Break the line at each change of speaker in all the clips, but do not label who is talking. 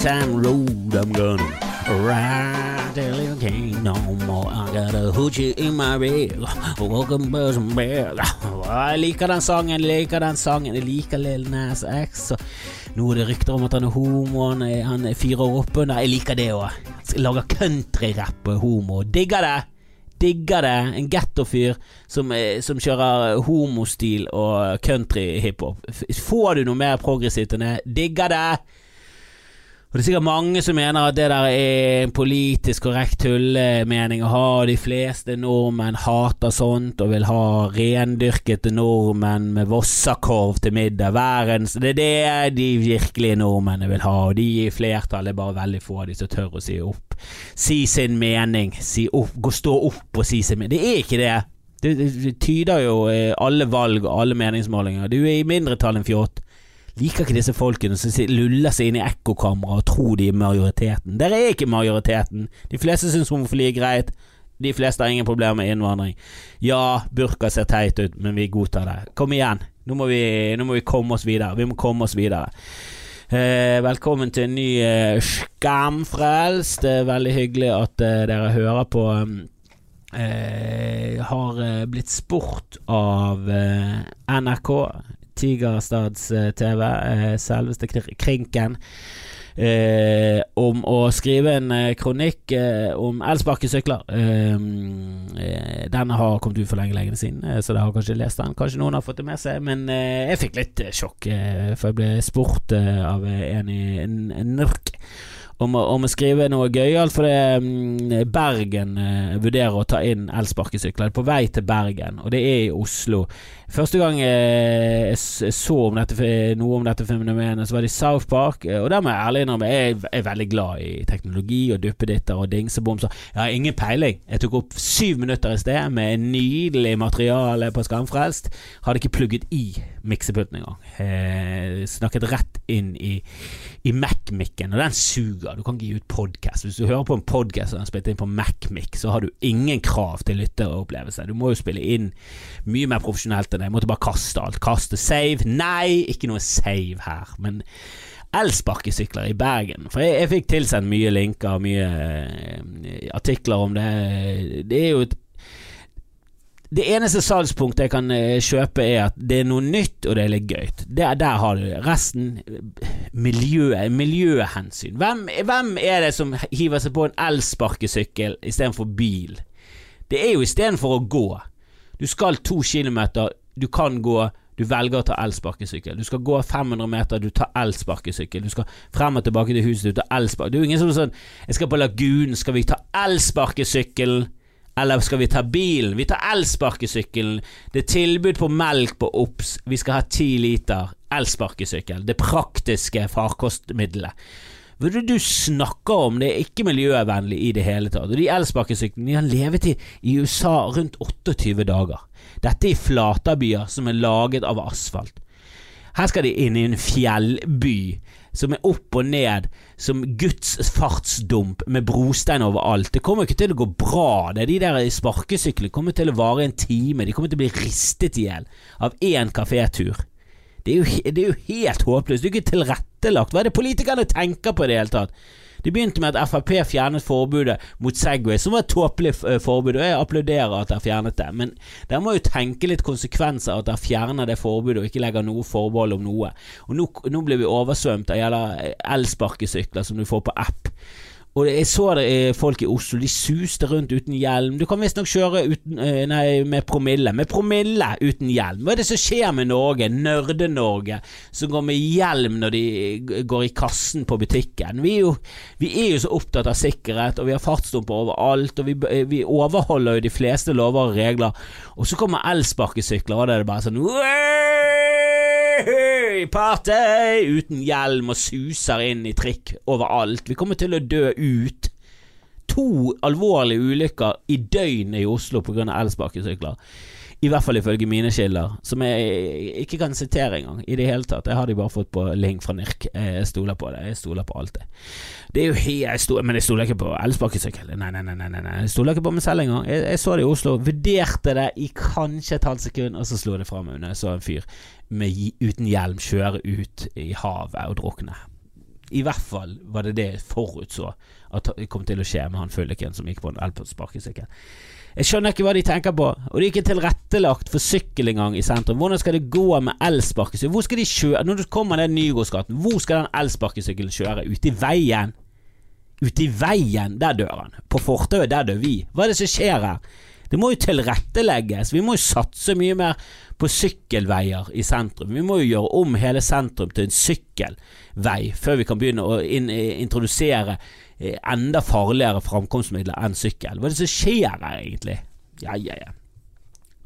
Motown Road, I'm gonna ride till you can't no more. I got a hoochie in my bed, welcome birds and bears. Jeg liker den sangen, liker den sangen, jeg liker Lil Nas X. Nå er det rykter om at han er homo, han, er, han er fire år oppunder. Jeg liker det òg. Lager countryrapp og homo. Digger det! Digger det. En gettofyr som, eh, som kjører homostil og country-hiphop. Får du noe mer progressivt enn det? Digger det! Og det er sikkert mange som mener at det der er en politisk korrekt tullemening å ha. De fleste nordmenn hater sånt og vil ha rendyrkete nordmenn med vossakorv til middag. Værens, Det er det de virkelige nordmennene vil ha, og de i flertall er bare veldig få av de som tør å si opp. Si sin mening. Si opp, gå stå opp og si sin mening. Det er ikke det. Det, tyder jo eh, alle valg og alle meningsmålinger. Du er i mindretall enn fjott. Liker ikke disse folkene som luller seg inn i ekkokamera og tror de er majoriteten. Dere er ikke majoriteten. De fleste syns homofili er greit. De fleste har ingen problemer med innvandring. Ja, burka ser teit ut, men vi godtar det. Kom igjen. Nå må vi, nå må vi komme oss videre. Vi må komme oss videre. Eh, velkommen til en ny eh, Skamfrelst. Det er veldig hyggelig at eh, dere hører på. um, eh, har eh, blitt spurt av eh, NRK, Tigerstads eh, selveste kr- Krinken, eh, om å skrive en eh, kronikk eh, om elsparkesykler. Eh, eh, den har kommet ut for lenge, lenge siden, eh, så dere har kanskje lest den. Kanskje noen har fått det med seg, men jeg fikk litt sjokk, for jeg ble spurt av en i NURK om om å skrive noe gøyalt, for det, mm, Bergen vurderer å ta inn elsparkesykler. På vei til Bergen, og det er i Oslo. Første gang eh, jeg så om dette, noe om dette fenomenet, så var det i South Park. eh, Og der må jeg ærlig innrømme, jeg er- veldig glad i teknologi og duppeditter og dingsebomser. Jeg har ingen peiling. Jeg tok opp syv minutter i sted med nydelig materiale på Skamfrelst. Hadde ikke plugget i miksepulten engang. Eh, snakket rett inn i i Mac-mikken, og den suger. Du kan ikke gi ut podkast. Hvis du hører på en podkast og er spilt inn på Mac-mik så har du ingen krav til lytteropplevelse. Du må jo spille inn mye mer profesjonelt enn det. Jeg måtte bare kaste alt. Kaste save. Nei, ikke noe save her. Men elsparkesykler i Bergen. For jeg, jeg fikk tilsendt mye linker, og mye eh, artikler om det. Det er jo et det eneste salgspunktet jeg kan eh, kjøpe, er at det er noe nytt, og det er litt gøy. Der, der har du. Resten miljøet, miljøhensyn. Hvem, hvem er det som hiver seg på en elsparkesykkel istedenfor bil? Det er jo istedenfor å gå. Du skal to kilometer, du kan gå, du velger å ta elsparkesykkel. Du skal gå 500 meter, du tar elsparkesykkel. Du skal frem og tilbake til huset, du tar elspark... Det er jo ingen som er sånn 'Jeg skal på lagunen, skal vi ta elsparkesykkelen?' Eller skal vi ta bilen? Vi tar elsparkesykkelen. Det er tilbud på melk på Obs. Vi skal ha ti liter elsparkesykkel. Det praktiske farkostmiddelet. Er det du snakker om? Det er ikke miljøvennlig i det hele tatt. Og de elsparkesyklene de har levetid i USA rundt 28 dager. Dette er i flatabyer som er laget av asfalt. Her skal de inn i en fjellby som er opp og ned som Guds fartsdump med brostein overalt. Det kommer ikke til å gå bra. Det er De der sparkesyklene kommer til å vare en time. De kommer til å bli ristet i hjel av én kafétur. Det er, jo, det er jo helt håpløst. Det er jo ikke tilrettelagt. Hva er det politikerne tenker på i det hele tatt? Det begynte med at Frp fjernet forbudet mot Segway, som var et tåpelig eh, forbud, og jeg applauderer at dere fjernet det. Men dere må jo tenke litt konsekvenser at dere fjerner det forbudet og ikke legger noe forbehold om noe. Og nå, nå blir vi oversvømt av gjelder elsparkesykler som du får på app. Og jeg så det eh, folk i Oslo, de suste rundt uten hjelm. Du kan visstnok kjøre uten, eh, nei, med promille. Med promille uten hjelm. Hva er det som skjer med Norge? Nørde-Norge, som går med hjelm når de går i kassen på butikken. Vi er jo, vi er jo så opptatt av sikkerhet, og vi har fartsdumper overalt, og vi, eh, vi overholder jo de fleste lover og regler. Og så kommer elsparkesykler, og da er det bare sånn «Wey! Party! Uten hjelm og suser inn i trikk overalt. Vi kommer til å dø ut. To alvorlige ulykker i døgnet i Oslo pga. elsparkesykler. I hvert fall ifølge mine kilder, som jeg ikke kan sitere engang i det hele tatt. Jeg har de bare fått på link fra NIRK. Jeg stoler på det. Jeg stoler på alt det. Det er jo helt jeg sto- Men jeg stoler ikke på elsparkesykkel. Nei, nei, nei, nei, nei. Jeg stoler ikke på meg selv engang. Jeg, jeg så det i Oslo, vurderte det i kanskje et halvt sekund, og så slo det fra meg når jeg så en fyr med, uten hjelm kjøre ut i havet og drukne. I hvert fall var det det jeg forutså at det kom til å skje med han fylliken som gikk på en elsparkesykkel. Jeg skjønner ikke hva de tenker på. Og det er ikke tilrettelagt for sykkel engang i sentrum. Hvordan skal det gå med elsparkesykkel? Hvor skal de kjøre Når du kommer ned Nygårdsgaten, hvor skal den elsparkesykkelen kjøre? Ute i veien? Ute i veien, der dør han. På fortauet, der dør vi. Hva er det som skjer her? Det må jo tilrettelegges. Vi må jo satse mye mer på sykkelveier i sentrum. Vi må jo gjøre om hele sentrum til en sykkelvei før vi kan begynne å introdusere Eh, enda farligere framkomstmidler enn sykkel. Hva er det som skjer her, egentlig? Ja, ja, ja.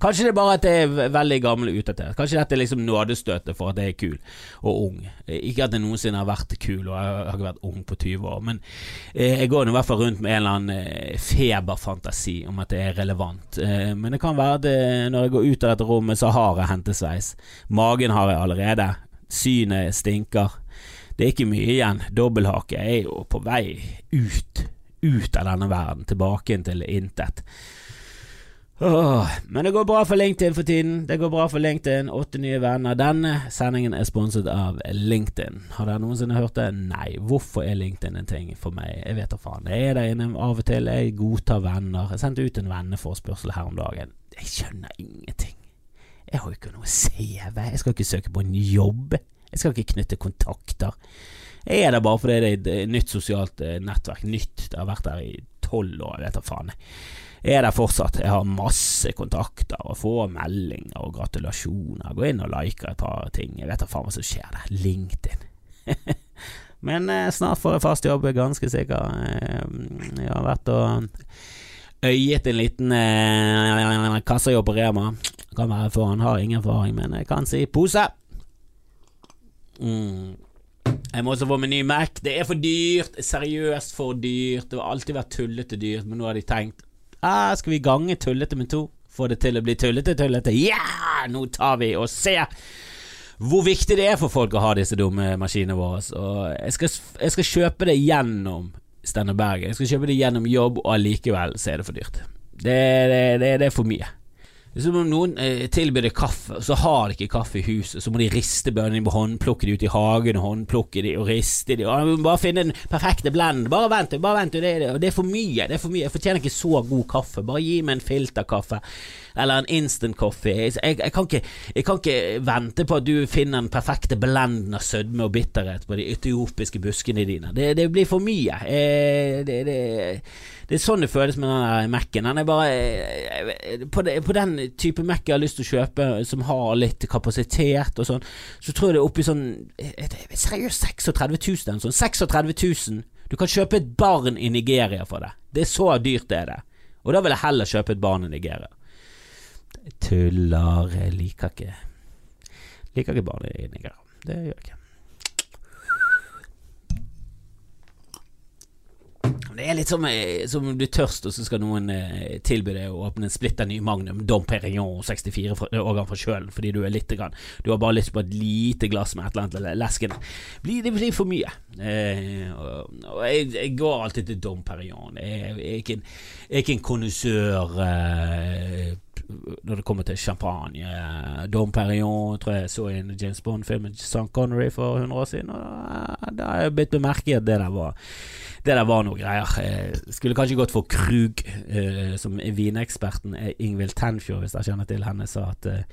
Kanskje det er bare at jeg er veldig gammel og utdatert. Kanskje dette er liksom nådestøtet for at jeg er kul og ung. Eh, ikke at jeg noensinne har vært kul, og jeg har ikke vært ung på 20 år, men eh, jeg går i hvert fall rundt med en eller annen feberfantasi om at det er relevant. Men det kan være at når jeg går ut av dette rommet, så har jeg hentesveis. Magen har jeg allerede. Synet stinker. Det er ikke mye igjen. Dobbelthake er jo på vei ut, ut av denne verden, tilbake til intet. Åh, men det går bra for LinkedIn for tiden. Det går bra for LinkedIn. Åtte nye venner. Denne sendingen er sponset av LinkedIn. Har dere noensinne hørt det? Nei. Hvorfor er LinkedIn en ting for meg? Jeg vet da faen. Jeg er der inne av og til. Jeg godtar venner. Jeg sendte ut en venneforespørsel her om dagen. Jeg skjønner ingenting. Jeg har jo ikke noe CV. Jeg skal ikke søke på en jobb. Jeg skal ikke knytte kontakter. Jeg er der bare fordi det er et nytt sosialt eh, nettverk. Nytt. Det har vært der i tolv år, jeg vet da faen. Er der fortsatt. Jeg har masse kontakter og får meldinger og gratulasjoner. Gå inn og like et par ting. Jeg vet da faen hva som skjer der. LinkedIn. Men eh, snart får jeg fast jobb, ganske sikker. Eh, jeg har vært og øyet en liten eh, kassajobb på Rema. Kan være for han har ingen erfaring, men jeg kan si pose. Mm. Jeg må også få meg ny Mac. Det er for dyrt. Seriøst for dyrt. Det har alltid vært tullete dyrt, men nå har de tenkt ah, Skal vi gange tullete med to? Få det til å bli tullete, tullete. Ja! Yeah! Nå tar vi og ser hvor viktig det er for folk å ha disse dumme maskinene våre. Og jeg skal, jeg skal kjøpe det gjennom Steinar Bergen. Jeg skal kjøpe det gjennom jobb, og allikevel så er det for dyrt. Det, det, det, det er for mye. Om noen eh, tilbyr deg kaffe, så har de ikke kaffe i huset. Så må de riste bønnene, håndplukke de ut i hagen, håndplukke de og riste de. Og bare finne den perfekte blend. Bare vent, bare vent. Det, det, er for mye. Det er for mye. Jeg fortjener ikke så god kaffe. Bare gi meg en filterkaffe eller en instant coffee. Jeg, jeg, jeg, kan ikke, jeg, kan ikke, vente på at du finner den perfekte blenden av sødme og bitterhet på de etiopiske buskene dine. Det, det blir for mye. Eh, det, det er sånn det føles med den Mac-en. Den er bare eh, på, på, den type Mac jeg har lyst til å kjøpe, som har litt kapasitet og sånn, så tror jeg det er oppi sånn Seriøst 36 000? Sånn 36 000? Du kan kjøpe et barn i Nigeria for det. Det er så dyrt det er det. Og da vil jeg heller kjøpe et barn i Nigeria. Jeg tuller. Jeg liker ikke Liker ikke barn i Nigeria. Det gjør jeg ikke. Det er litt som, eh, om du er tørst, og så skal noen eh, tilby deg å åpne en splitter ny Magnum Dom Perignon 64 årgang fra kjølen fordi du er litt grann, Du har bare lyst på et lite glass med et eller annet leskende. Det blir for mye. Eh, og, og jeg, jeg, går alltid til Dom Perignon. Jeg, jeg, er ikke en, jeg kondisør eh, når det kommer til champagne. Dom Perignon tror jeg så i en James Bond-film med Sean Connery for 100 år siden. Og eh, da har jeg blitt bemerket at det der var det der var noe greier. Eh, skulle kanskje gått for Krug, eh, som vineksperten Ingvild Tenfjord, hvis jeg kjenner til henne, sa at eh,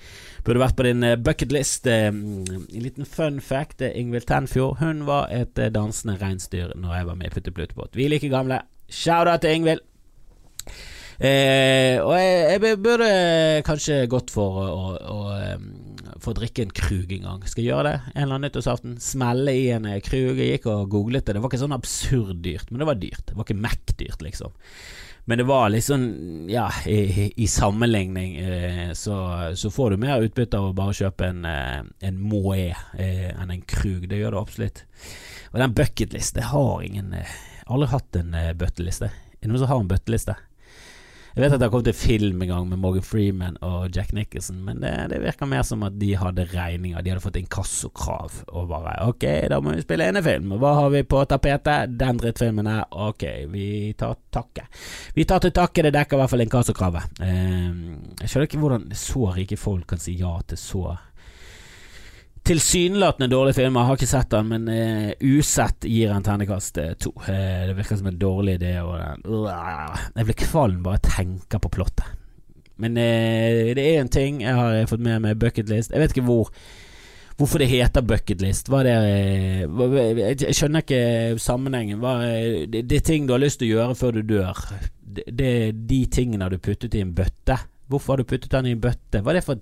burde vært på din eh, bucketlist. Eh, en liten fun fact. er Ingvild Tenfjord hun var et dansende reinsdyr når jeg var med i Putte Vi er like gamle. Shout-out til Ingvild! Eh, og jeg, jeg, burde kanskje gått for å, å, å, få drikke en Krug en gang. Skal jeg gjøre det en eller annen nyttårsaften? Smelle i en eh, Krug. Jeg gikk og googlet det. Det var ikke sånn absurd dyrt, men det var dyrt. Det var ikke Mac-dyrt, liksom. Men det var liksom Ja, i, i sammenligning eh, så, så, får du mer utbytte av å bare kjøpe en, eh, en Moe eh, enn en Krug. Det gjør det absolutt. Og den bucketliste har ingen eh, Aldri hatt en eh, bøtteliste. Er det noen som har en bøtteliste? Jeg vet at det har kommet en film en gang med Morgan Freeman og Jack Nicholson, men det, det virker mer som at de hadde regninger. De hadde fått inkassokrav og bare Ok, da må vi spille enefilm. Hva har vi på tapetet? Den drittfilmen her. Ok, vi tar takke. Vi tar til takke, det dekker i hvert fall inkassokravet. Uh, jeg skjønner ikke hvordan så rike folk kan si ja til så Tilsynelatende dårlig film, jeg har ikke sett den, men uh, usett gir en ternekast uh, to. Uh, det virker som en dårlig idé. Og, jeg blir kvalm bare jeg tenker på plottet. Men det er en ting jeg har fått med meg bucketlist. Jeg vet ikke hvor Hvorfor det heter bucketlist. Hva jeg skjønner ikke sammenhengen. Det, er ting du har lyst til å gjøre før du dør. Det, det de tingene du puttet i en bøtte. Hvorfor har du puttet den i en bøtte? Hva det for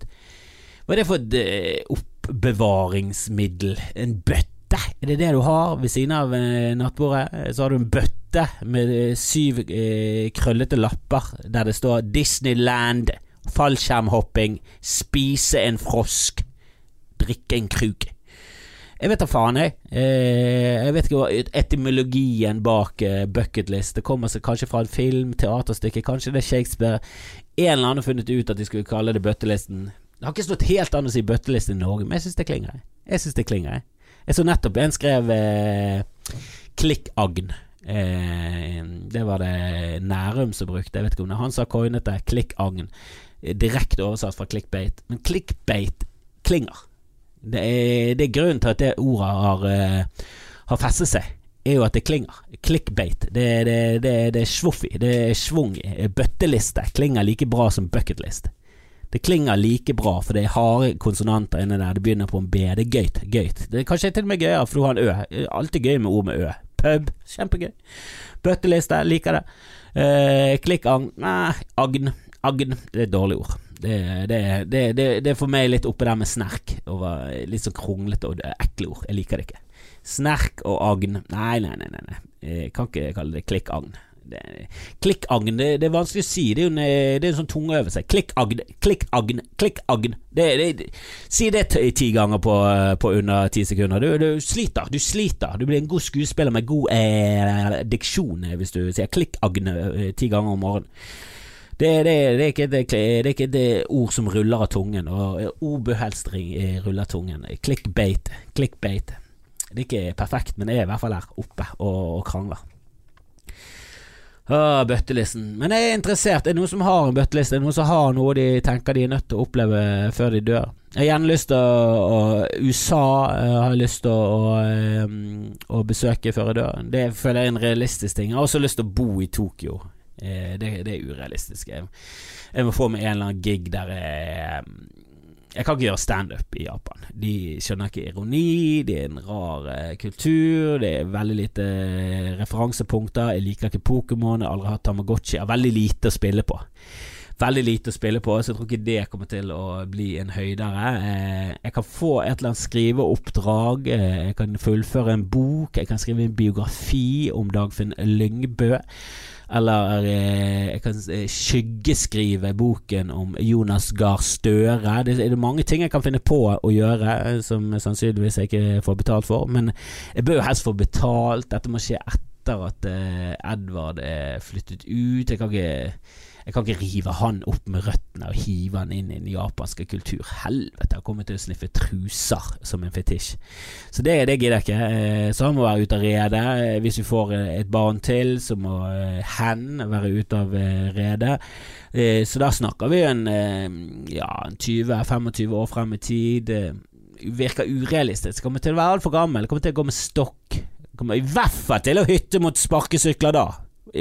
hva er det for et oppbevaringsmiddel? En bøtte? Er det det du har ved siden av eh, nattbordet? Så har du en bøtte med eh, syv eh, krøllete lapper der det står Disneyland, fallskjermhopping, spise en frosk drikke en kruk. Jeg vet da faen, jeg. Eh, jeg vet ikke hva etymologien bak eh, bucketlist Det kommer seg kanskje fra en film, teaterstykke, kanskje det er Shakespeare. En eller annen har funnet ut at de skulle kalle det bøttelisten. Det har ikke stått helt an å si bøtteliste i Norge, men jeg syns det klinger. Jeg, synes det klinger. Jeg, så nettopp en skrev eh, klikkagn. Eh, det var det Nærum som brukte. Jeg vet ikke om det han som coinet det. Klikkagn. Direkte oversatt fra clickbate. Men clickbate klinger. Det er, det er grunnen til at det ordet har, uh, har festet seg, er jo at det klinger. Clickbate. Det, det, det, det er svoffi. Det er schwung. Bøtteliste klinger like bra som bucketlist. Det klinger like bra, for det er harde konsonanter inni der. Det begynner på en B. Det er gøyt. gøyt. Det er kanskje til og med gøyere, for du har en Ø. Alltid gøy med ord med Ø. Pub. Kjempegøy. Bøtteliste. Liker det. Eh, Klikkagn. Agn. Agn. Det er et dårlig ord. Det, det, det, det, er for meg litt oppe der med snerk. Over litt sånn kronglete og ekle ord. Jeg liker det ikke. Snerk og agn. Nei, nei, nei. nei. Jeg kan ikke kalle det klikkagn. Klikkagn, det, det, er vanskelig å si. Det er en, det er en sånn tungeøvelse. Klikkagn, klikkagn, klikkagn. si det ti ganger på, på under ti sekunder. Du, du, sliter. Du sliter. Du blir en god skuespiller med god eh, diksjon hvis du sier klikkagn eh, ti ganger om morgenen. Det, det, det, er ikke, det, er ikke det ord som ruller av tungen, og obehelstring ruller av tungen. Clickbate, clickbate. Det er ikke perfekt, men det er i hvert fall her oppe og, og krangler. Åh, bøttelisten. Men jeg er interessert. Er det noen som har en bøtteliste? Er det noen som har noe de tenker de er nødt til å oppleve før de dør? Jeg har gjerne lyst til å, USA jeg har lyst til å, um, å, besøke før jeg dør. Det føler jeg er en realistisk ting. Jeg har også lyst til å bo i Tokyo. Eh, det, det, er urealistisk. Jeg, må få meg en eller annen gig der jeg Jeg kan ikke gjøre standup i Japan. De skjønner ikke ironi, det er en rar eh, kultur, det er veldig lite eh, referansepunkter. Jeg liker ikke Pokémon, jeg har aldri hatt Tamagotchi. Jeg har veldig lite å spille på veldig lite å spille på, så jeg tror ikke det kommer til å bli en høydere. Jeg kan få et eller annet skriveoppdrag, jeg kan fullføre en bok, jeg kan skrive en biografi om Dagfinn Lyngbø. Eller eh, jeg kan eh, skyggeskrive boken om Jonas Gahr Støre. Det er mange ting jeg kan finne på å gjøre eh, som sannsynligvis jeg ikke får betalt for. Men jeg bør jo helst få betalt. Dette må skje etter at Edvard er flyttet ut. Jeg kan ikke jeg kan ikke rive han opp med røttene og hive han inn i den japanske kultur. Helvete, jeg kommer til å sniffe truser som en fetisj. Så det, det gidder jeg ikke. Eh, så han må være ute av redet. Eh, hvis vi får eh, et barn til, så må hen være ute av redet. Så da snakker vi en, ja, 20-25 år frem i tid. Virker urealistisk. Kommer til å være altfor gammel. Kommer til å gå med stokk. Kommer i hvert fall til å hytte mot sparkesykler da.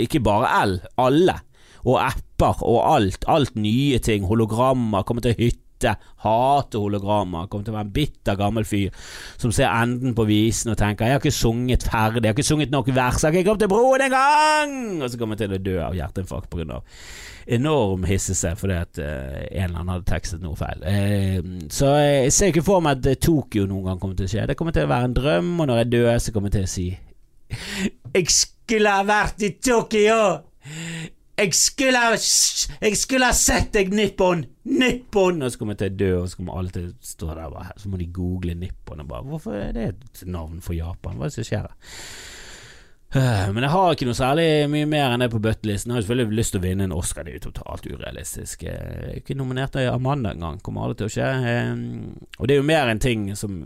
Ikke bare el, alle og apper og alt. Alt nye ting. Hologrammer kommer til hytte. Hater hologrammer. Kommer til å være en bitter gammel fyr som ser enden på visen og tenker 'Jeg har ikke sunget ferdig. Jeg har ikke sunget nok vers. Jeg har ikke kommet til broen engang!' Og så kommer jeg til å dø av hjerteinfarkt pga. enorm hisselse fordi at uh, en eller annen hadde tekstet noe feil. Uh, så jeg ser ikke for meg at Tokyo noen gang kommer til å skje. Det kommer til å være en drøm, og når jeg dør, så kommer jeg til å si 'Jeg skulle ha vært i Tokyo!' Jeg skulle, jeg skulle ha sett deg, Nippon! Nippon! Og så kommer jeg til å dø, og så kommer alle til å stå der bare, Så må de google Nippon og bare Hvorfor er det et navn for Japan? Hva er det som skjer her? Øh, men jeg har ikke noe særlig mye mer enn det på bøttelisten. Jeg har selvfølgelig lyst til å vinne en Oscar, det er jo totalt urealistisk. Jeg er ikke nominert av Amanda engang, kommer aldri til å skje. Ehm, og det er jo mer en ting som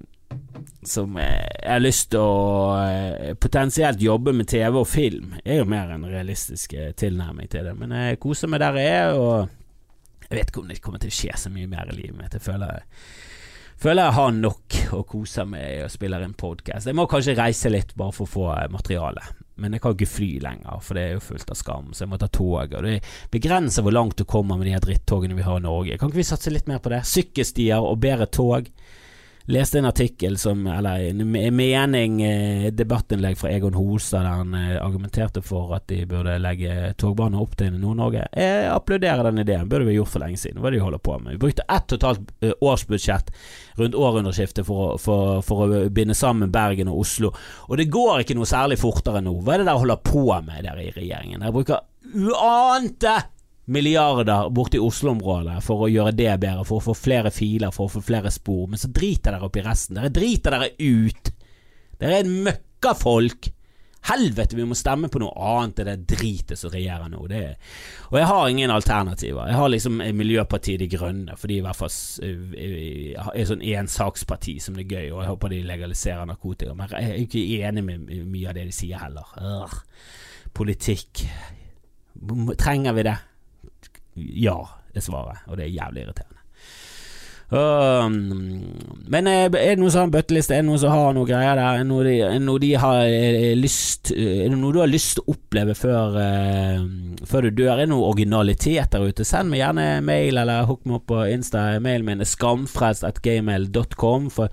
som jeg har lyst til å eh, potensielt jobbe med TV og film, er jo mer en realistisk eh, tilnærming til det. Men jeg koser meg der jeg er, og jeg vet ikke om det kommer til å skje så mye mer i livet mitt. Jeg føler, føler jeg har nok å kose meg og spiller en podkast. Jeg må kanskje reise litt bare for å få materiale. Men jeg kan ikke fly lenger, for det er jo fullt av skam, så jeg må ta tog. Og det begrenser hvor langt du kommer med de her drittogene vi har i Norge. Kan ikke vi satse litt mer på det? Sykkelstier og bedre tog leste en artikkel som, eller en mening, eh, debattinnlegg fra Egon Hosa der han eh, argumenterte for at de burde legge togbaner opp til Nord-Norge. Jeg applauderer den ideen, burde vi gjort for lenge siden. Hva er det de holder på med? Vi brukte ett og et halvt årsbudsjett rundt århundreskiftet for, for, for, å binde sammen Bergen og Oslo, og det går ikke noe særlig fortere nå. Hva er det dere holder på med der i regjeringen? Dere bruker uante milliarder borti Oslo-området for å gjøre det bedre, for å få flere filer, for å få flere spor, men så driter dere opp i resten. Dere driter dere ut. Dere er en møkkafolk. Helvete, vi må stemme på noe annet enn det dritet som regjerer nå. Det og jeg har ingen alternativer. Jeg har liksom Miljøpartiet De Grønne, for de i hvert fall er sånn ensaksparti som det er gøy, og jeg håper de legaliserer narkotika. Men jeg er ikke enig med mye av det de sier heller. Ør. Politikk. Trenger vi det? Ja, det svaret, og det er jævlig irriterende. Um, men eh, er det noen sånn bøtteliste? Er det noen som har noe greier der? Er det noe de, er det noe de har eh, lyst Er det noe du har lyst til å oppleve før, uh, før du dør? Er det noe originalitet der ute? Send meg gjerne mail, eller hook meg opp på Insta. Mailen min er skamfrelst.gmail.com. For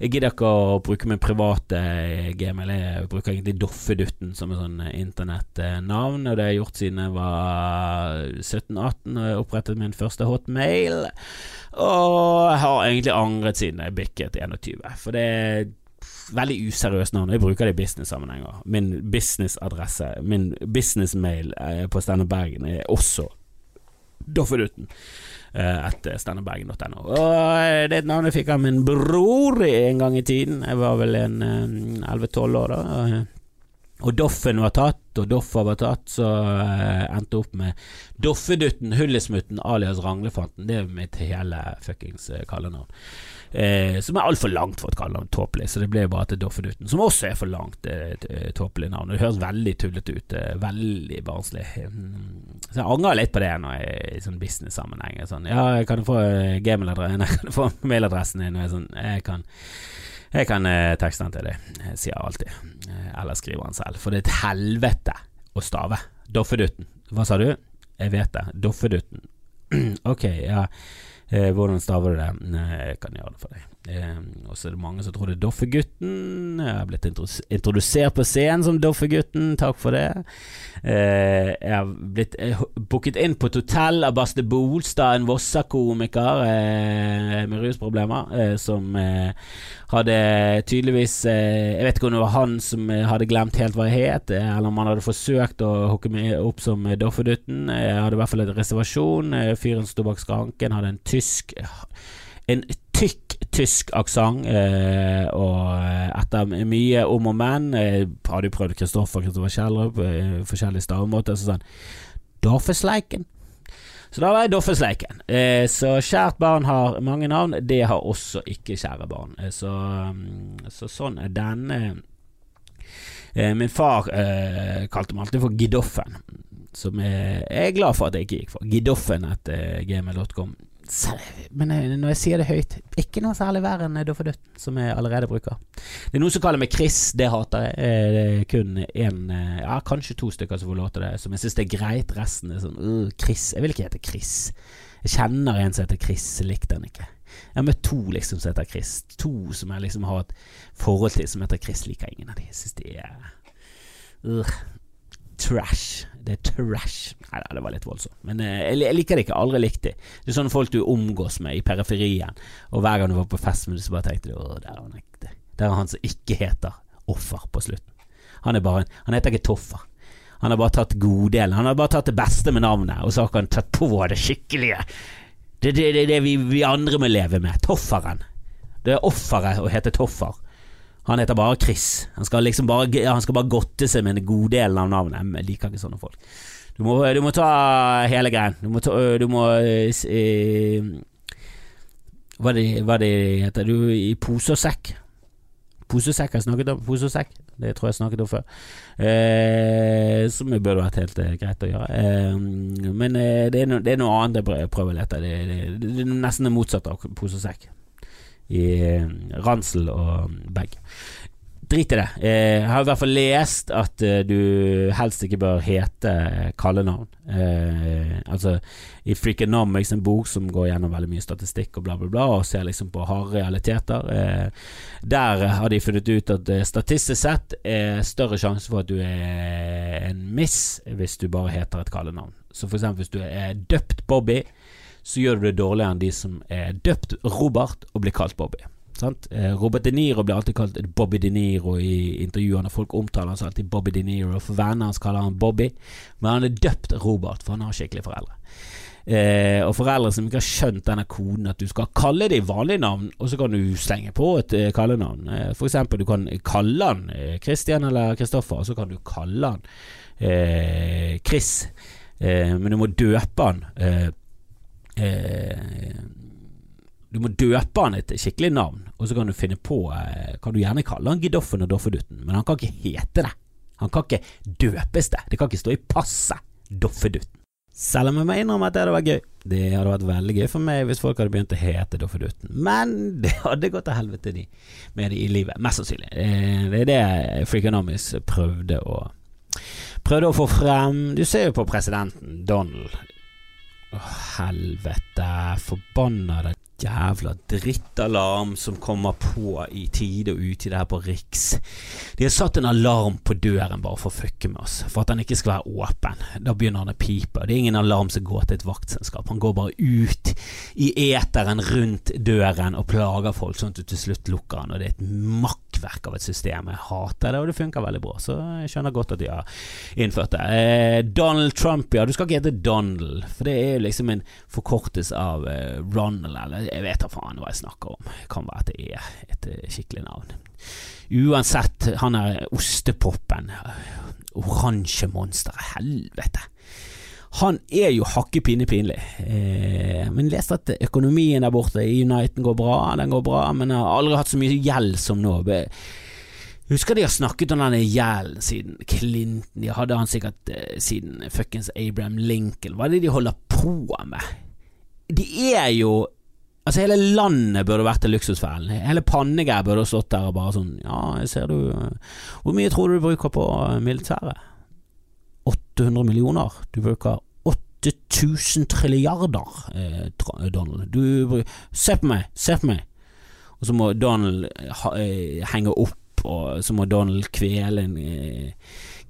jeg gidder ikke å bruke min private eh, gmail. Jeg bruker egentlig Doffedutten som et sånn eh, internettnavn, og det har jeg gjort siden jeg var 17-18 og jeg opprettet min første hotmail. Og jeg har egentlig angret siden jeg bikket 21, for det er veldig useriøst navn. Jeg bruker det i business-sammenhenger. Min businessadresse, min businessmail eh, på Steinar Bergen er også Doffedutten. Eh, etter Det Og et navn jeg fikk av min bror en gang i tiden. Jeg var vel en 11-12 år da. Og Doffen var tatt, og Doffa var tatt, så uh, endte opp med Doffedutten, Hullesmutten alias Ranglefanten. Det er mitt hele fuckings kallenavn. Eh, som er altfor langt for et kallenavn tåpelig, så det ble bare til Doffenuten, som også er for langt eh, tåpelig navn. Det høres veldig tullete ut, veldig barnslig. Mm. Så jeg angrer litt på det nå jeg i sånn business-sammenheng. Sånn, ja, kan du få mailadressen din? Og jeg, sånn, jeg kan jeg kan eh, tekste den til deg, sier jeg alltid. Eh, eller skriver han selv. For det er et helvete å stave. Doffedutten. Hva sa du? Jeg vet det. Doffedutten. ok, ja. Eh, hvordan staver du det? Nei, jeg kan gjøre det for deg. Eh, og så er det mange som tror det er Doffegutten. Jeg har blitt introdusert på scenen som Doffegutten, takk for det. Eh, jeg har blitt eh, booket inn på et hotell av Baste Bolstad, en Vossa-komiker eh, med rusproblemer, eh, som eh, hadde tydeligvis Jeg vet ikke om det var han som hadde glemt helt hva jeg het, eller om han hadde forsøkt å hooke meg opp som Doffedutten. Jeg hadde i hvert fall en reservasjon. Fyren sto bak skranken, hadde en tysk en tykk tysk aksent, eh, og etter mye om og men eh, Hadde jo prøvd Kristoffer Kristoffer Kjellrup, eh, forskjellige stavemåter, så sånn Dorfesleiken. Så da var jeg Doffesleiken. Eh, så kjært barn har mange navn, det har også ikke kjære barn. Eh, så, mm, så, sånn er den. Eh, min far kalte meg alltid for Gidoffen, som jeg er glad for at jeg ikke gikk for. Gidoffen etter gmail.com men eh, når jeg sier det høyt, ikke noe særlig verre enn Doff og Dødt, som jeg allerede bruker. Det er noen som kaller meg Chris, det hater jeg. Eh, det er kun én, eh, ja, kanskje to stykker som får lov det, som jeg syns det er greit. Resten er sånn uh, Chris. Jeg vil ikke hete Chris. Jeg kjenner en som heter Chris, likte den ikke. Jeg har møtt to liksom som heter Chris. To som jeg liksom har et forhold til som heter Chris, liker ingen av de. Jeg syns de er uh, trash. Det er trash. Nei, det var litt voldsomt. Men eh, jeg, liker det ikke. Aldri likt det. Det er sånne folk du omgås med i periferien, og hver gang du var på fest med dem, så bare tenkte du å, der er han ekte. Der er han som ikke heter Offer på slutten. Han er bare Han heter ikke Toffer. Han har bare tatt goddelen. Han har bare tatt det beste med navnet, og så har han tatt på det skikkelige. Det er det, det, det vi, vi, andre må leve med. Tofferen. Det er offeret å hete Toffer. Han heter bare Chris. Han skal liksom bare, han skal bare godte seg med en god del av navnet. Jeg liker ikke sånne folk. Du må, du må ta hele greien. Du må, ta, du må eh, hva, det, hva det heter Du i pose og sekk. Pose og sekk har jeg snakket om. Pose og sekk. Det tror jeg jeg snakket om før. Eh, som burde vært helt eh, greit å gjøre. Eh, men det er, no, det, er noe annet jeg prøver å lete. Det, det, det, er nesten det motsatte av sekk. I ransel og bag. Drit i det. Eh, jeg har i hvert fall lest at eh, du helst ikke bør hete kallenavn. Eh, altså i Freakonomics, en bok som går gjennom veldig mye statistikk og bla, bla, bla, og ser liksom på harde realiteter. Eh, der har de funnet ut at eh, statistisk sett er større sjanse for at du er en miss hvis du bare heter et kallenavn. Så for eksempel hvis du er døpt Bobby, så gjør du det dårligere enn de som er døpt Robert og blir kalt Bobby. Sant? Robert De Niro blir alltid kalt Bobby De Niro i intervjuene. Folk omtaler han alltid Bobby De Niro. For vennene hans kaller han Bobby, men han er døpt Robert, for han har skikkelige foreldre. Eh, og foreldre som ikke har skjønt denne koden at du skal kalle dem vanlige navn, og så kan du slenge på et eh, kallenavn. Eh, for eksempel, du kan kalle han eh, Christian eller Kristoffer, og så kan du kalle han eh, Chris, men du må døpe han. Eh, du må døpe han et skikkelig navn, og så kan du finne på eh, Kan du gjerne kalle han Gidoffen og Doffedutten, men han kan ikke hete det. Han kan ikke døpes det. Det kan ikke stå i passet. Doffedutten. Selv om jeg må innrømme at det hadde vært gøy. Det hadde vært veldig gøy for meg hvis folk hadde begynt å hete Doffedutten, men det hadde gått til helvete de, med det i livet. Mest sannsynlig. Eh, det er det Freakonomics prøvde å Prøvde å få frem. Du ser jo på presidenten, Donald. Å, helvete. Forbanna det jævla drittalarm som kommer på i tide og utide her på Riks. De har satt en alarm på døren bare for å fucke med oss, for at den ikke skal være åpen. Da begynner han å pipe. Det er ingen alarm som går til et vaktselskap. Han går bare ut i eteren rundt døren og plager folk, sånn at du til slutt lukker han. Og det er et makkverk av et system. Jeg hater det, og det funker veldig bra. Så jeg skjønner godt at de har innført det. Eh, Donald Trump, ja. Du skal ikke hete Donald, for det er jo liksom en forkortelse av eh, Ronald, eller jeg vet da faen hva jeg snakker om. Det kan være at det er et eh, skikkelig navn. Uansett, han er ostepopen. Oransjemonsteret. Helvete. Han er jo hakkepinne pinlig. Eh, men leste at økonomien der borte i Uniten går bra. Den går bra, men har aldri hatt så mye gjeld som nå. Husker de har snakket om denne gjelden siden Clinton. De hadde han sikkert eh, siden fuckings Abraham Lincoln. Hva er det de holder på med? De er jo Altså Hele landet burde vært til luksusfellen. Hele Pannegeir burde stått der og bare sånn Ja, jeg ser du Hvor mye tror du du bruker på militæret? 800 millioner. Du bruker 8000 trilliarder, eh, Donald. Du Se på meg, se på meg. Og så må Donald ha, eh, henge opp, og så må Donald kvele en eh,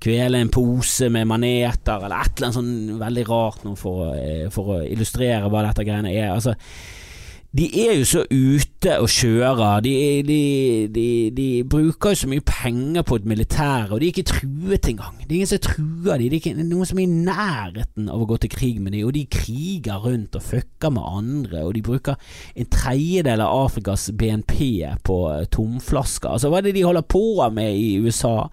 kvele en pose med maneter, eller et eller annet sånn veldig rart noe for, eh, for å illustrere hva dette greiene er. Altså de er jo så ute og kjører. De, de, de, de, bruker jo så mye penger på et militær, og de er ikke truet engang. Det er ingen som truer dem. Det er ikke noen som er i nærheten av å gå til krig med dem, og de kriger rundt og fucker med andre, og de bruker en tredjedel av Afrikas BNP på tomflasker. Altså, hva er det de holder på med i USA?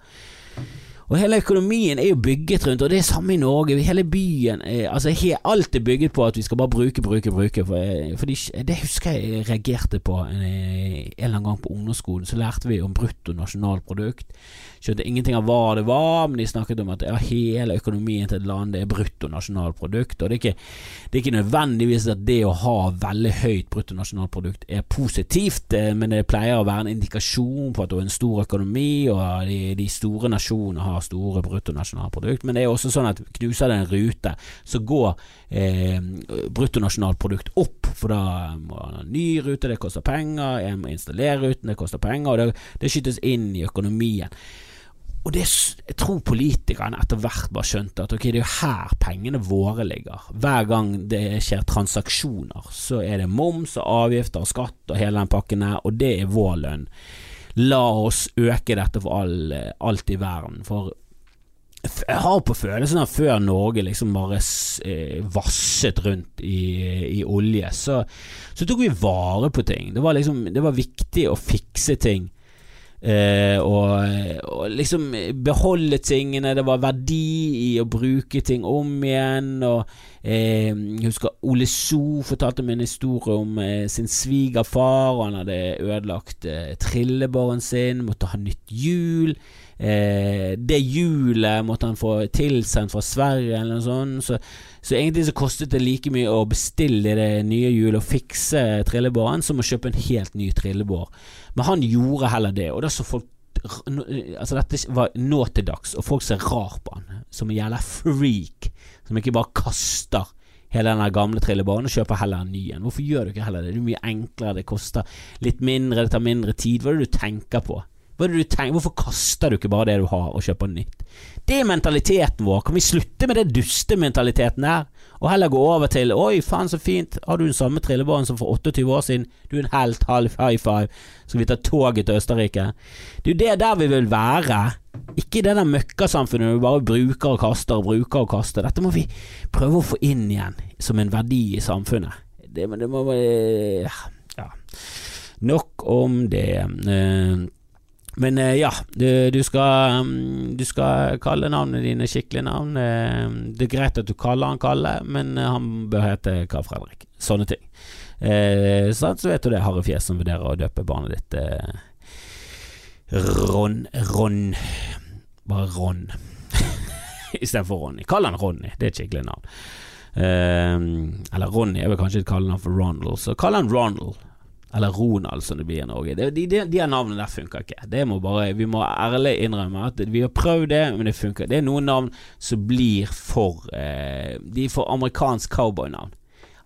Og hele økonomien er jo bygget rundt, og det er samme i Norge. Hele byen altså Alt er bygget på at vi skal bare bruke, bruke, bruke. For, for det husker jeg reagerte på en, en eller annen gang på ungdomsskolen. Så lærte vi om brutto nasjonalprodukt. Skjønte ingenting av hva det var, men de snakket om at ja, hele økonomien til et land det er bruttonasjonalprodukt. Og det er, ikke, det er ikke nødvendigvis at det å ha veldig høyt bruttonasjonalprodukt er positivt, eh, men det pleier å være en indikasjon på at du har en stor økonomi, og de, de store nasjonene har store bruttonasjonalprodukt. Men det er også sånn at knuser det en rute, så går eh, bruttonasjonalprodukt opp, for da må man ha en ny rute, det koster penger, jeg må installere ruten, det koster penger, og det, det skytes inn i økonomien. Og det, jeg tror politikerne etter hvert bare skjønte at ok, det er jo her pengene våre ligger. Hver gang det skjer transaksjoner, så er det moms og avgifter og skatt og hele den pakken her, og det er vår lønn. La oss øke dette for all, alt i verden. For jeg har på følelsen av før Norge liksom bare eh, vasset rundt i, i olje, så, så, tok vi vare på ting. Det var liksom Det var viktig å fikse ting. Eh, og, og, liksom beholde tingene. Det var verdi i å bruke ting om igjen. Og eh, Jeg husker Ole So fortalte en historie om eh, sin svigerfar. Han hadde ødelagt eh, trillebåren sin, måtte ha nytt hjul. Eh, det hjulet måtte han få tilsendt fra Sverige eller noe sånt. Så, så, egentlig så kostet det like mye å bestille det nye hjulet og fikse trillebåren som å kjøpe en helt ny trillebår. Men han gjorde heller det, og da så folk Altså Dette var nå til dags, og folk ser rar på han som en jævla freak som ikke bare kaster hele den gamle trillebanen og kjøper heller en ny en. Hvorfor gjør du ikke heller det? Det er mye enklere, det koster litt mindre, det tar mindre tid. Hva er det du tenker på? Hva er det du tenker? Hvorfor kaster du ikke bare det du har og kjøper nytt? Det er mentaliteten vår. Kan vi slutte med det dustementaliteten der, og heller gå over til Oi, faen så fint, har du den samme trillebåren som for 28 år siden? Du er en helt, halv high five. Skal vi ta toget til Østerrike? Det er jo det der vi vil være. Ikke i det der møkkasamfunnet hvor vi bare bruker og kaster og bruker og kaster. Dette må vi prøve å få inn igjen som en verdi i samfunnet. Det, det må Ja. Nok om det. Eh, men eh, ja, du, du, skal, mm, du, skal, kalle navnet dine skikkelig navn. Eh, det er greit at du kaller han Kalle, men han bør hete Karl Fredrik. Sånne ting. så vet du det, harde fjes som vurderer å døpe barnet ditt. Ron Ron Bare Ron istedenfor Ronny. Kall han Ronny, det er et skikkelig navn. Eh, eller Ronny er vel kanskje et kallenavn for Ronald, så kall han Ronald. Eller Ronald, som det blir i Norge. De, de, de, her navnene der funker ikke. Det må bare, vi må ærlig innrømme at vi har prøvd det, men det funker. Det er noen navn som blir for eh, De er for amerikansk cowboynavn.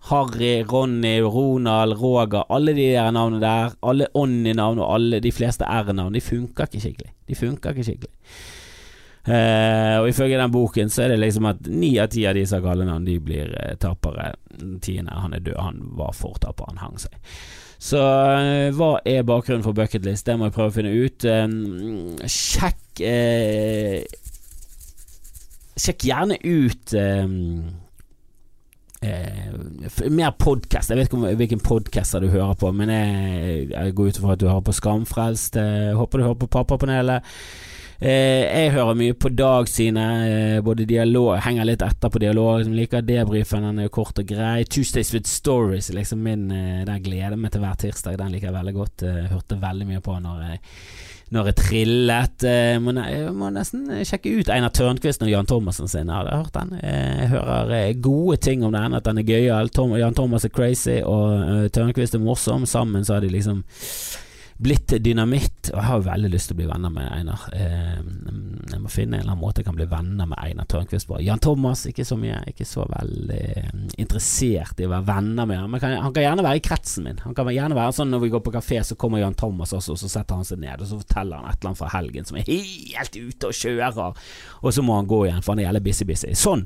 Harry, Ronny, Ronald, Roger, alle de der navnene der, alle Onny-navn og alle de fleste R-navn, de funker ikke skikkelig. De funker ikke skikkelig. Uh, og ifølge den boken så er det liksom at ni av ti av de som har de blir uh, tapere. Tiende, han er død, han var for taper, han hang seg. Så uh, hva er bakgrunnen for bucketlist? Det må jeg prøve å finne ut. sjekk Sjekk gjerne ut eh, mer podkast. Jeg vet ikke hvilken podkaster du hører på, men jeg, jeg går ut ifra at du hører på Skamfrelst. Eh, håper du hører på Pappapanelet. Eh, jeg hører mye på Dag sine, eh, både dialog Henger litt etter på dialog. Som liker debrifen, den er jo kort og grei. Tuesdays with Stories, liksom min eh, Den gleder meg til hver tirsdag. Den liker jeg veldig godt. Eh, hørte veldig mye på når jeg når jeg trillet. Jeg må, jeg må nesten sjekke ut Einar Tørnquist og Jan Thomassen sin. Jeg har hørt den. Jeg hører gode ting om den, at den er gøyal. Jan Thomas er crazy, og Tørnquist er morsom. Sammen så har de liksom blitt dynamitt. Og jeg har veldig lyst til å bli venner med Einar. Eh, jeg må finne en eller annen måte jeg kan bli venner med Einar Tørnquist på. Jan Thomas, ikke så mye. Ikke så veldig eh, interessert i å være venner med ham. Kan, han kan gjerne være i kretsen min. Han kan gjerne være sånn Når vi går på kafé, så kommer Jan Thomas også, og så setter han seg ned og så forteller han et eller annet fra helgen som er helt ute og kjører, og så må han gå igjen, for han er jævlig busy-busy. Sånn,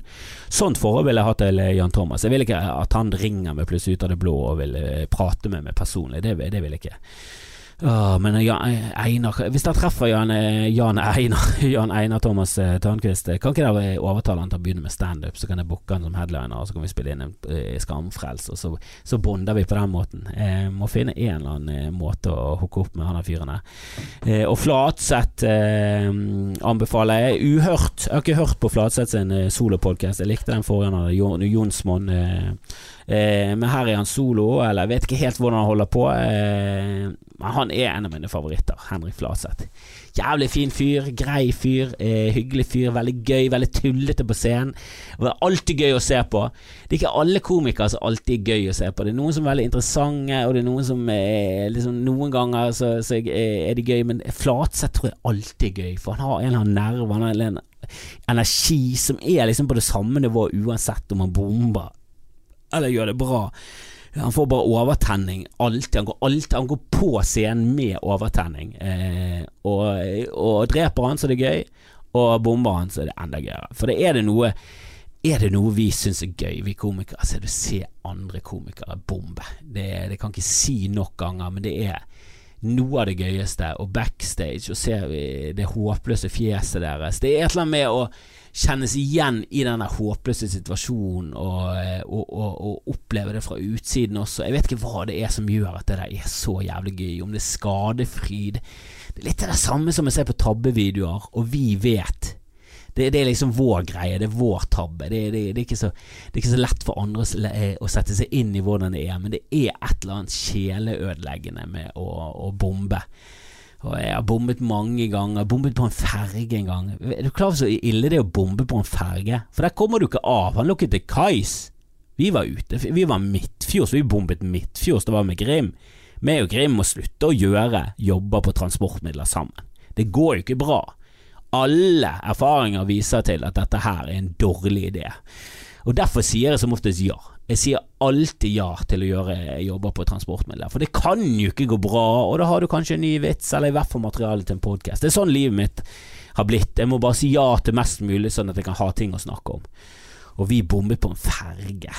sånt forhold vil jeg ha til Jan Thomas. Jeg vil ikke at han ringer meg plutselig ut av det blå og vil eh, prate med meg personlig. Det, det vil jeg ikke. Åh, men Jan, Einar Hvis jeg treffer Jan, Jan, Einar, Jan Einar Thomas eh, Tørnquist, kan ikke dere overtale han til å begynne med standup? Så kan jeg booke han som headliner, og så kan vi spille inn en Skamfrels, og så, så bonder vi på den måten. Eh, må finne en eller annen eh, måte å hooke opp med han der fyren der. Eh, og Flatseth eh, anbefaler jeg. Uhørt. Jeg har ikke hørt på Flatseth sin eh, solopodkast. Jeg likte den forrige, han hadde Jonsmonn. Eh, Eh, men her er han solo, eller jeg vet ikke helt hvordan han holder på. Eh, men han er en av mine favoritter, Henrik Flatseth. Jævlig fin fyr, grei fyr, eh, hyggelig fyr, veldig gøy, veldig tullete på scenen. Det er alltid gøy å se på. Det er ikke alle komikere som alltid er gøy å se på. Det er noen som er veldig interessante, og det er noen som er liksom, Noen ganger så, så er de gøy, men Flatseth tror jeg alltid er gøy, for han har en eller annen nerve, han har en energi som er liksom på det samme nivået uansett om han bomber eller gjør det bra. Han får bare overtenning alltid. Han går, alltid, han går på scenen med overtenning. Eh, og, og, dreper han så det er gøy, og bomber han så er det enda gøyere. For det er det noe er det noe vi syns er gøy, vi komikere, så er det å se andre komikere bombe. Det, det kan ikke si nok ganger, men det er noe av det gøyeste. Og backstage, ser vi det håpløse fjeset deres. Det er et eller annet med å kjennes igjen i den håpløse situasjonen og, eh, og, og, og, oppleve det fra utsiden også. Jeg vet ikke hva det er som gjør at det der er så jævlig gøy. Om det er skadefryd. Det er litt det samme som jeg ser på tabbevideoer, og vi vet. Det, det, er liksom vår greie, det er vår tabbe. Det, det, det, er så, det, er ikke så, lett for andre eh, å sette seg inn i hvordan det er, men det er et eller annet sjeleødeleggende med å, å bombe. Og jeg har bombet mange ganger. Bombet på en ferge en gang. Er du klar over så ille det er å bombe på en ferge? For der kommer du ikke av. Han lå ikke til kais. Vi var ute. Vi var midtfjords. Vi bombet midtfjords. Det var med Grim. Vi og Grim må slutte å gjøre jobber på transportmidler sammen. Det går jo ikke bra. Alle erfaringer viser til at dette her er en dårlig idé. Og Derfor sier jeg som oftest ja. Jeg sier alltid ja til å gjøre jobber på transportmidler, for det kan jo ikke gå bra, og da har du kanskje en ny vits, eller i hvert fall materiale til en podkast. Det er sånn livet mitt har blitt. Jeg må bare si ja til mest mulig, sånn at jeg kan ha ting å snakke om. Og vi bombet på en ferge.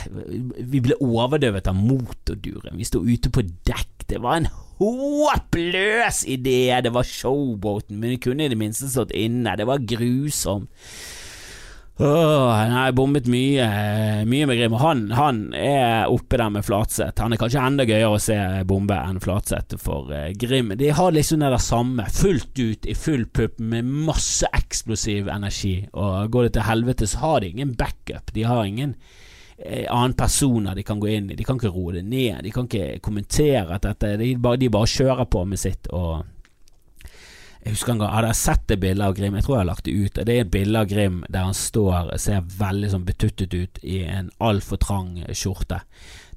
Vi ble overdøvet av motorduren. Vi sto ute på dekk. Det var en håpløs idé. Det var showboaten, men vi kunne i det minste stått inne. Det var grusomt. Åh, nei, jeg bombet mye, mye med Grim. Han, han er oppe der med Flatseth. Han er kanskje enda gøyere å se bombe enn Flatseth for uh, Grim. De har liksom det der samme, fullt ut i full pupp med masse eksplosiv energi. Og går det til helvete, så har de ingen backup. De har ingen eh, annen personer de kan gå inn i. De kan ikke roe det ned. De kan ikke kommentere at dette De bare, de bare kjører på med sitt. og jeg husker en gang, Hadde jeg sett det bildet av Grim, jeg tror jeg har lagt det ut. Det er et bilde av Grim der han står ser veldig sånn betuttet ut i en altfor trang skjorte.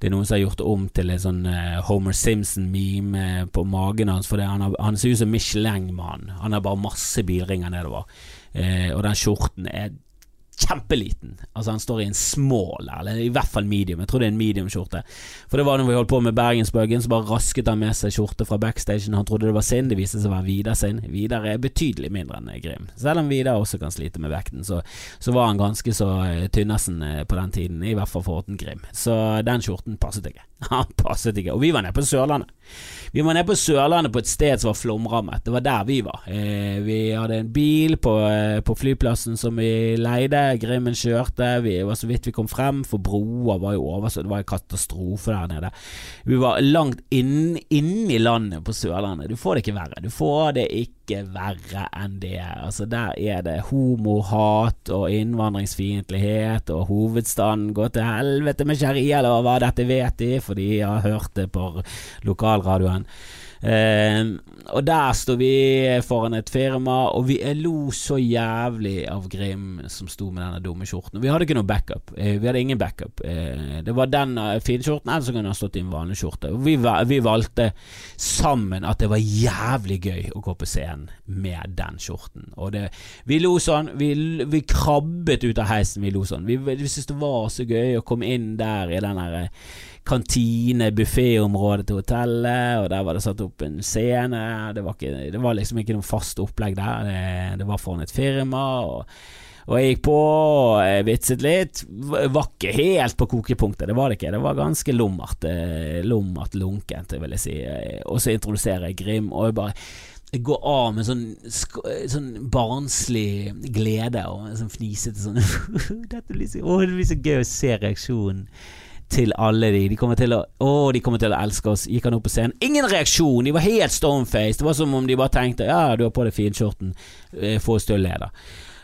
Det er noen som har gjort det om til en sånn uh, Homer Simpson-meme på magen hans. For han, har, han, ser ut som Michelin-mann. Han har bare masse bilringer nedover. eh, og den skjorten er kjempeliten. Altså Han står i en small, eller i hvert fall medium. Jeg tror det er en medium-skjorte. For det var når vi holdt på med Bergensbøggen, så bare rasket han med seg skjorte fra backstagen. Han trodde det var sin, det viste seg å være Vidar sin. Vidar er betydelig mindre enn Grim. Selv om Vidar også kan slite med vekten, så, så var han ganske så uh, tynnesen uh, på den tiden, i hvert fall for Horten Grim. Så den skjorten passet ikke. Han passet ikke. Og vi var nede på Sørlandet. Vi var nede på Sørlandet på et sted som var flomrammet. Det var der vi var. Eh, vi hadde en bil på, eh, på, flyplassen som vi leide. Grimmen kjørte. Vi var så vidt vi kom frem, for broa var jo over, så det var en katastrofe der nede. Vi var langt inn, inn i landet på Sørlandet. Du får det ikke verre. Du får det ikke verre enn det. Altså Der er det homohat og innvandringsfiendtlighet, og hovedstaden går til helvete med sharialover. Dette vet de, for de har hørt det på lokalradioen. Eh, og der sto vi foran et firma, og vi lo så jævlig av Grim som sto med denne dumme skjorten. Vi hadde ikke noe backup. Eh, vi hadde ingen backup. Eh, det var den uh, fine skjorten, eller så kunne han stått i en vanlig skjorte. Vi, vi, valgte sammen at det var jævlig gøy å gå på scenen med den skjorten. Og det, vi lo sånn. Vi, vi, krabbet ut av heisen, vi lo sånn. Vi, vi syntes det var så gøy å komme inn der i den derre kantine, bufféområdet til hotellet, og der var det satt opp en scene. Det var, ikke, det var liksom ikke noe fast opplegg der. Det, det var foran et firma. og og jeg gikk på og vitset litt. Var ikke helt på kokepunktet, det var det ikke. Det var ganske lummert. Eh, lummert lunkent, vil jeg si. Og så introduserer jeg Grim, og jeg bare jeg går av med sånn, sånn barnslig glede og sånn fnisete sånn å, det blir så gøy å se reaksjonen til alle de. De kommer til å Å, de kommer til å elske oss. Gikk han opp på scenen. Ingen reaksjon! De var helt stormfaced Det var som om de bare tenkte Ja, du har på deg finskjorten. Eh, få oss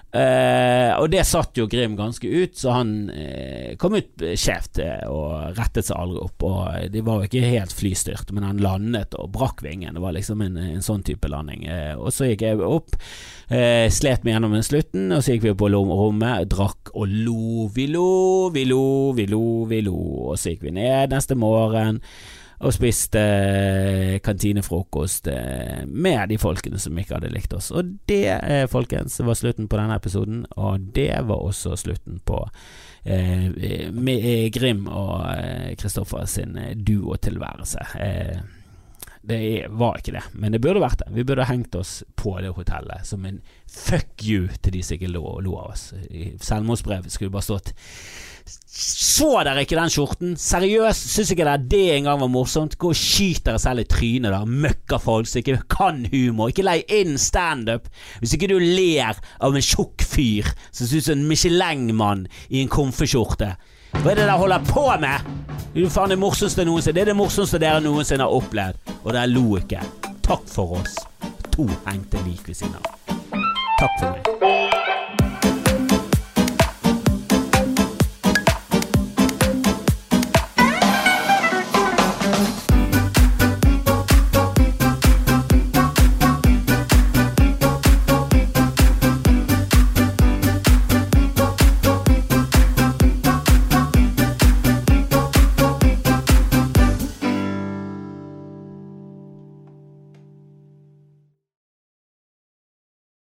Uh, og det satt jo Grim ganske ut, så han eh, kom ut skjevt uh, og rettet seg aldri opp. Og De var jo ikke helt flystyrt, men han landet og brakk vingen. Det var liksom en, en sånn type landing. og så gikk jeg opp, slet meg gjennom slutten, og så gikk vi på rommet, drakk og lo. Vi lo, vi lo, vi lo, vi lo. Og så gikk vi ned neste morgen og spiste eh, kantinefrokost eh, med de folkene som ikke hadde likt oss. Og det, eh, folkens, var slutten på denne episoden, og det var også slutten på Grim og Kristoffer sin duotilværelse. Eh, det var ikke det, men det burde vært det. Vi burde hengt oss på det hotellet som en fuck you til de som ikke lo, lo av oss. I selvmordsbrev skulle bare stått så dere ikke den skjorten? Seriøst, syns ikke dere det engang var morsomt? Gå og skyt dere selv i trynet, da, møkkafolk som ikke kan humor. Ikke lei inn standup hvis ikke du ler av en tjukk fyr som ser ut som en Michelin-mann i en komfeskjorte. Hva er det dere holder på med? Det er faen det morsomste noensinne. Det er det morsomste dere noensinne har opplevd, og dere lo ikke. Takk for oss. To hengte lik ved siden av. Takk for meg.